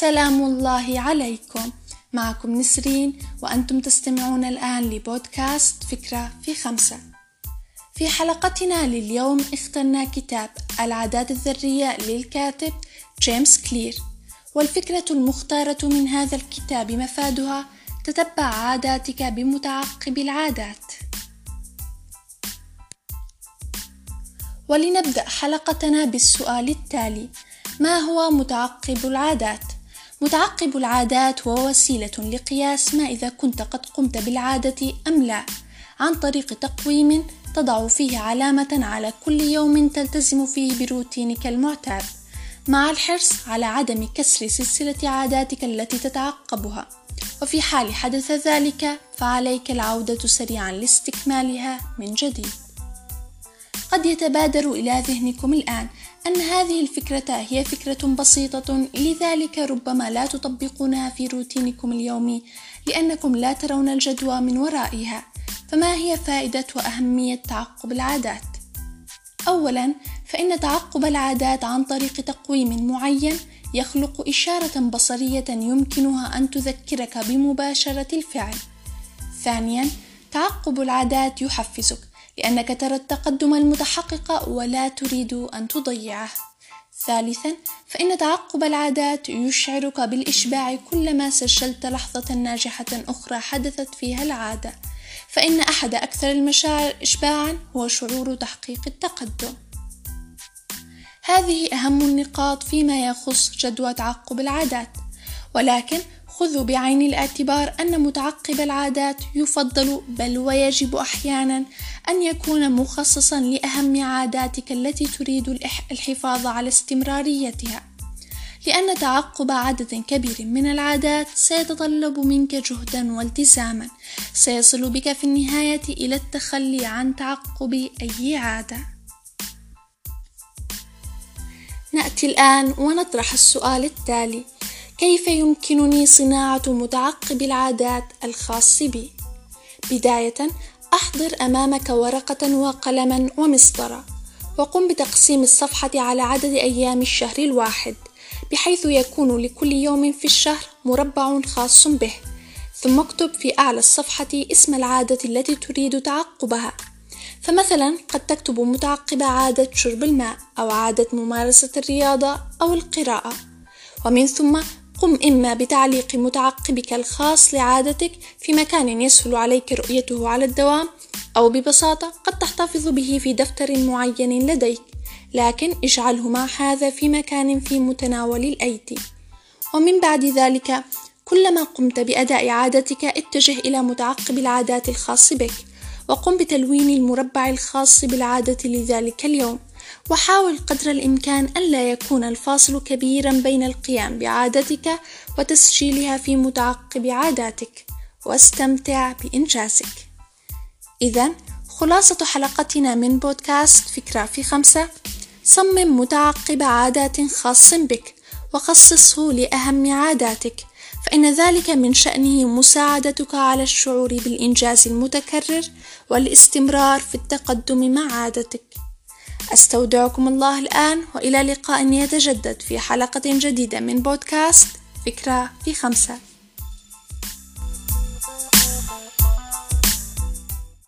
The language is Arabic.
سلام الله عليكم معكم نسرين وأنتم تستمعون الآن لبودكاست فكرة في خمسة في حلقتنا لليوم اخترنا كتاب العادات الذرية للكاتب جيمس كلير والفكرة المختارة من هذا الكتاب مفادها تتبع عاداتك بمتعقب العادات ولنبدأ حلقتنا بالسؤال التالي ما هو متعقب العادات؟ متعقب العادات هو وسيلة لقياس ما إذا كنت قد قمت بالعادة أم لا عن طريق تقويم تضع فيه علامة على كل يوم تلتزم فيه بروتينك المعتاد مع الحرص على عدم كسر سلسلة عاداتك التي تتعقبها. وفي حال حدث ذلك فعليك العودة سريعا لاستكمالها من جديد. قد يتبادر إلى ذهنكم الآن أن هذه الفكرة هي فكرة بسيطة لذلك ربما لا تطبقونها في روتينكم اليومي لأنكم لا ترون الجدوى من ورائها فما هي فائدة وأهمية تعقب العادات؟ أولا فإن تعقب العادات عن طريق تقويم معين يخلق إشارة بصرية يمكنها أن تذكرك بمباشرة الفعل. ثانيا تعقب العادات يحفزك لأنك ترى التقدم المتحقق ولا تريد أن تضيعه. ثالثا فإن تعقب العادات يشعرك بالإشباع كلما سجلت لحظة ناجحة أخرى حدثت فيها العادة، فإن أحد أكثر المشاعر إشباعًا هو شعور تحقيق التقدم. هذه أهم النقاط فيما يخص جدوى تعقب العادات، ولكن خذوا بعين الاعتبار أن متعقب العادات يفضل بل ويجب أحيانا أن يكون مخصصا لأهم عاداتك التي تريد الحفاظ على استمراريتها. لأن تعقب عدد كبير من العادات سيتطلب منك جهدا والتزاما. سيصل بك في النهاية إلى التخلي عن تعقب أي عادة. نأتي الآن ونطرح السؤال التالي. كيف يمكنني صناعة متعقب العادات الخاص بي؟ بداية أحضر أمامك ورقة وقلما ومسطرة وقم بتقسيم الصفحة على عدد أيام الشهر الواحد بحيث يكون لكل يوم في الشهر مربع خاص به ثم اكتب في أعلى الصفحة اسم العادة التي تريد تعقبها فمثلا قد تكتب متعقب عادة شرب الماء أو عادة ممارسة الرياضة أو القراءة ومن ثم قم إما بتعليق متعقبك الخاص لعادتك في مكان يسهل عليك رؤيته على الدوام أو ببساطة قد تحتفظ به في دفتر معين لديك لكن اجعله مع هذا في مكان في متناول الأيدي. ومن بعد ذلك كلما قمت بأداء عادتك اتجه إلى متعقب العادات الخاص بك وقم بتلوين المربع الخاص بالعادة لذلك اليوم. وحاول قدر الإمكان ألا يكون الفاصل كبيرا بين القيام بعادتك وتسجيلها في متعقب عاداتك واستمتع بإنجازك. إذا خلاصة حلقتنا من بودكاست فكرة في خمسة. صمم متعقب عادات خاص بك وخصصه لأهم عاداتك. فإن ذلك من شأنه مساعدتك على الشعور بالإنجاز المتكرر والاستمرار في التقدم مع عادتك. أستودعكم الله الآن وإلى لقاء يتجدد في حلقة جديدة من بودكاست فكرة في خمسة.